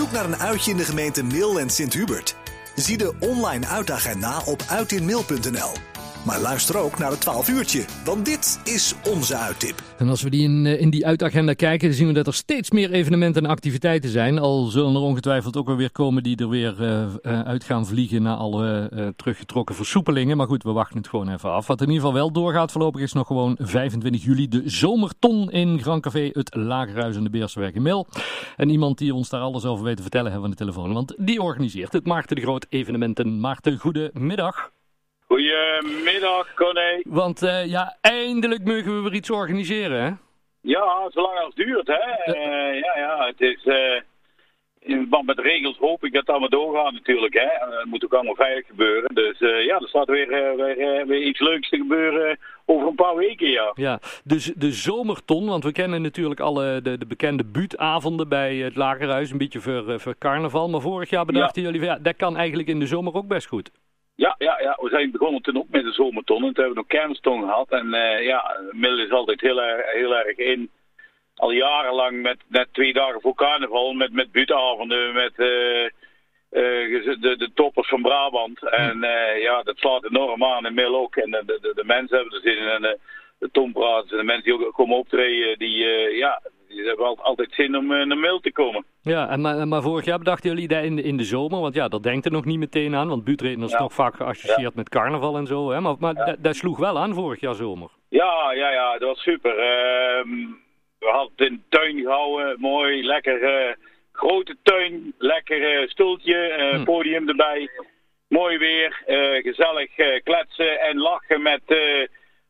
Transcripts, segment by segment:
zoek naar een uitje in de gemeente Mil en Sint-Hubert? Zie de online uitagenda op uitinmil.nl. Maar luister ook naar het 12 uurtje, want dit is onze uittip. En als we die in, eh, in die uitagenda kijken, zien we dat er steeds meer evenementen en activiteiten zijn. Al zullen er ongetwijfeld ook weer komen die er weer uh, uit gaan vliegen na alle teruggetrokken versoepelingen. Maar goed, we wachten het gewoon even af. Wat in ieder geval wel doorgaat voorlopig is nog gewoon 25 juli de zomerton in Grand Café, het Lagerhuis in de Beerswerk in Mil. En iemand die ons daar alles over weet te vertellen hebben aan de telefoon, want die organiseert het Maarten de Groot evenementen. Maarten, goedemiddag. Goedemiddag, Corné. Want uh, ja, eindelijk mogen we weer iets organiseren, hè? Ja, zolang als het duurt, hè. Uh, ja, ja, het is... Uh, in verband met de regels hoop ik dat het allemaal doorgaat natuurlijk, hè. Het moet ook allemaal veilig gebeuren. Dus ja, er staat weer, weer, weer, iets leuks te gebeuren over een paar weken, ja. Ja, dus de zomerton, want we kennen natuurlijk alle de, de bekende buurtavonden bij het Lagerhuis, een beetje voor, voor carnaval. Maar vorig jaar bedachten jullie, ja, dat kan eigenlijk in de zomer ook best goed. Ja, ja, ja, we zijn begonnen toen ook met de zomerton. En toen hebben we nog kerstton gehad. En uh, ja, Middel is altijd heel erg, heel erg in. Al jarenlang met net twee dagen voor carnaval. Met, met buurtavonden, met uh, uh, de, de toppers van Brabant. En ja, dat slaat enorm aan in Middel ook. En de, de, de mensen hebben er zin in. En de, tompraters en de mensen die ook komen optreden, die, ja, die hebben altijd zin om naar Mil te komen. Ja, en maar, maar vorig jaar bedachten jullie dat in de, in de zomer, want ja, dat denkt er nog niet meteen aan, want buurtreden is toch vaak geassocieerd met carnaval en zo, hè? maar, maar dat sloeg wel aan vorig jaar zomer. Ja, ja, ja, dat was super. Uh, we hadden de tuin gehouden, mooi, lekker uh, grote tuin, lekker uh, stoeltje, hm. podium erbij, mooi weer, gezellig kletsen en lachen met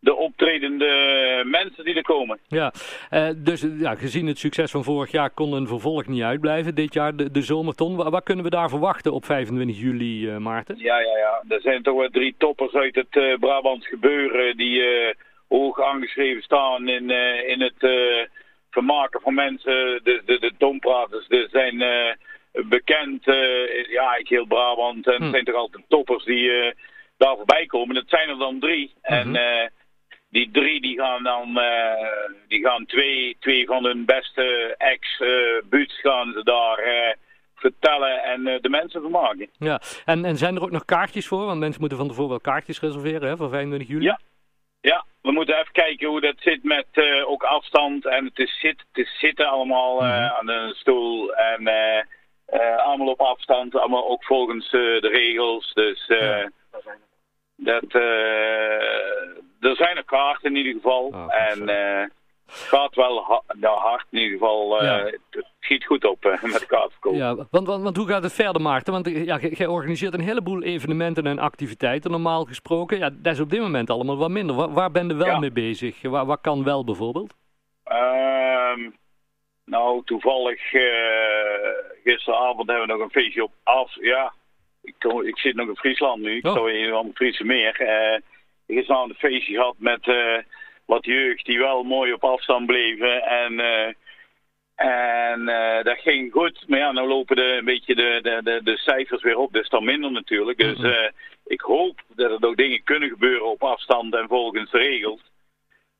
de optredende mensen die er komen. Ja, uh, dus ja, gezien het succes van vorig jaar kon een vervolg niet uitblijven. Dit jaar de, de zomerton. Wat, wat kunnen we daar verwachten op 25 juli, uh, Maarten? Ja, ja, ja. Er zijn toch wel drie toppers uit het uh, Brabants gebeuren die hoog aangeschreven staan in, in het vermaken van mensen. De, de, de tompraters er zijn bekend, ja, ik heel Brabant. En hm. het zijn toch altijd toppers die daar voorbij komen. Dat zijn er dan drie. Mm -hmm. En die drie die gaan dan uh, die gaan twee, twee van hun beste ex-buurts uh, gaan ze daar uh, vertellen en de mensen vermaken. Ja, en, en zijn er ook nog kaartjes voor? Want mensen moeten van tevoren wel kaartjes reserveren hè, voor 25 juli. Ja, ja, we moeten even kijken hoe dat zit met ook afstand. En het is, zit, het is zitten allemaal mm -hmm. aan de stoel en allemaal op afstand. Allemaal ook volgens de regels. Dus ja. dat er zijn er kaarten in ieder geval. Oh, en uh, het gaat wel ha nou, hard in ieder geval. Uh, ja. Het schiet goed op uh, met kaartverkoop. Ja, want, want, want, hoe gaat het verder, Maarten? Want ja, jij organiseert een heleboel evenementen en activiteiten normaal gesproken. Ja, dat is op dit moment allemaal wat minder. Waar, waar ben je wel ja. mee bezig? Waar, waar kan wel bijvoorbeeld? Um, nou, toevallig gisteravond hebben we nog een feestje op af. Ja, ik, ik zit nog in Friesland nu. Ik oh. hier aan het Friese meer gisteravond een feestje gehad met uh, wat jeugd die wel mooi op afstand bleven. En, uh, en uh, dat ging goed. Maar ja, nou lopen de, een beetje de, de, de, de cijfers weer op. Dus dan minder natuurlijk. Dus ik hoop dat er ook dingen kunnen gebeuren op afstand en volgens de regels.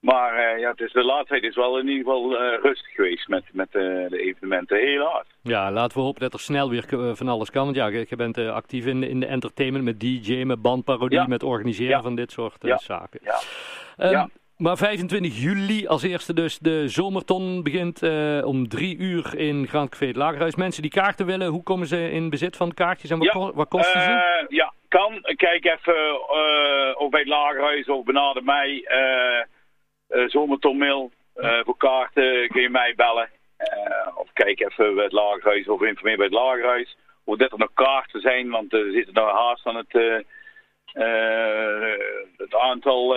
Maar uh, ja, het is de laatste tijd is wel in ieder geval uh, rustig geweest met, met uh, de evenementen, helaas. Ja, laten we hopen dat er snel weer van alles kan. Want ja, je bent actief in, in de entertainment met DJ, met bandparodie, ja. met organiseren ja. van dit soort ja. zaken. Um, maar 25 juli als eerste dus de zomerton begint om drie uur in Grand Café het Lagerhuis. Mensen die kaarten willen, hoe komen ze in bezit van kaartjes en wat, ko wat kosten ze? ja, kan. Kijk even of bij het Lagerhuis of benader mij uh, zomertonmail. Uh, voor kaarten kun je mij bellen. Uh, of kijk even bij het lagerhuis of informeer bij het lagerhuis. Hoe dat er nog kaarten zijn, want er zitten nog haast aan het, het aantal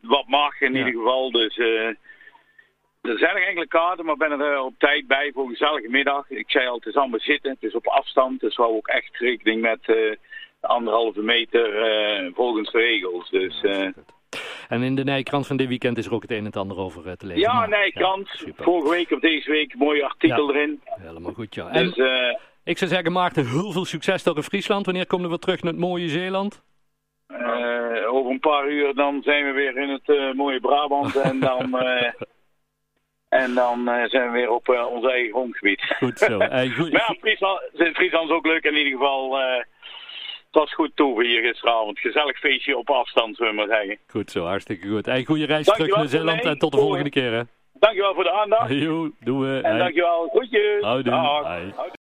wat mag in ja. ieder geval. Dus er zijn nog enkele kaarten, maar ben er op tijd bij voor een gezellige middag. Ik zei al, het is allemaal zitten, het is op afstand. Dus we ook echt rekening met de anderhalve meter volgens de regels. Dus... En in de Nijkrant van dit weekend is er ook het een en het ander over uh, te lezen. Ja, Nijkrant. Ja, Vorige week of deze week, mooi artikel ja, erin. Helemaal goed, ja. Dus, en, uh, ik zou zeggen, Maarten, heel veel succes door in Friesland. Wanneer komen we weer terug naar het mooie Zeeland? Uh, over een paar uur dan zijn we weer in het mooie Brabant. en dan En dan zijn we weer op ons eigen grondgebied. Goed zo. goed. maar ja, Friesland, Friesland is ook leuk in ieder geval. Het was goed toe hier gisteravond. Gezellig feestje op afstand, zullen we maar zeggen. Goed zo, hartstikke goed. Hey, goede reis terug naar Zeeland en tot de volgende keer. Hè. Dankjewel voor de aandacht. Jo, doen we. En dankjewel. Groetjes. Houdoe.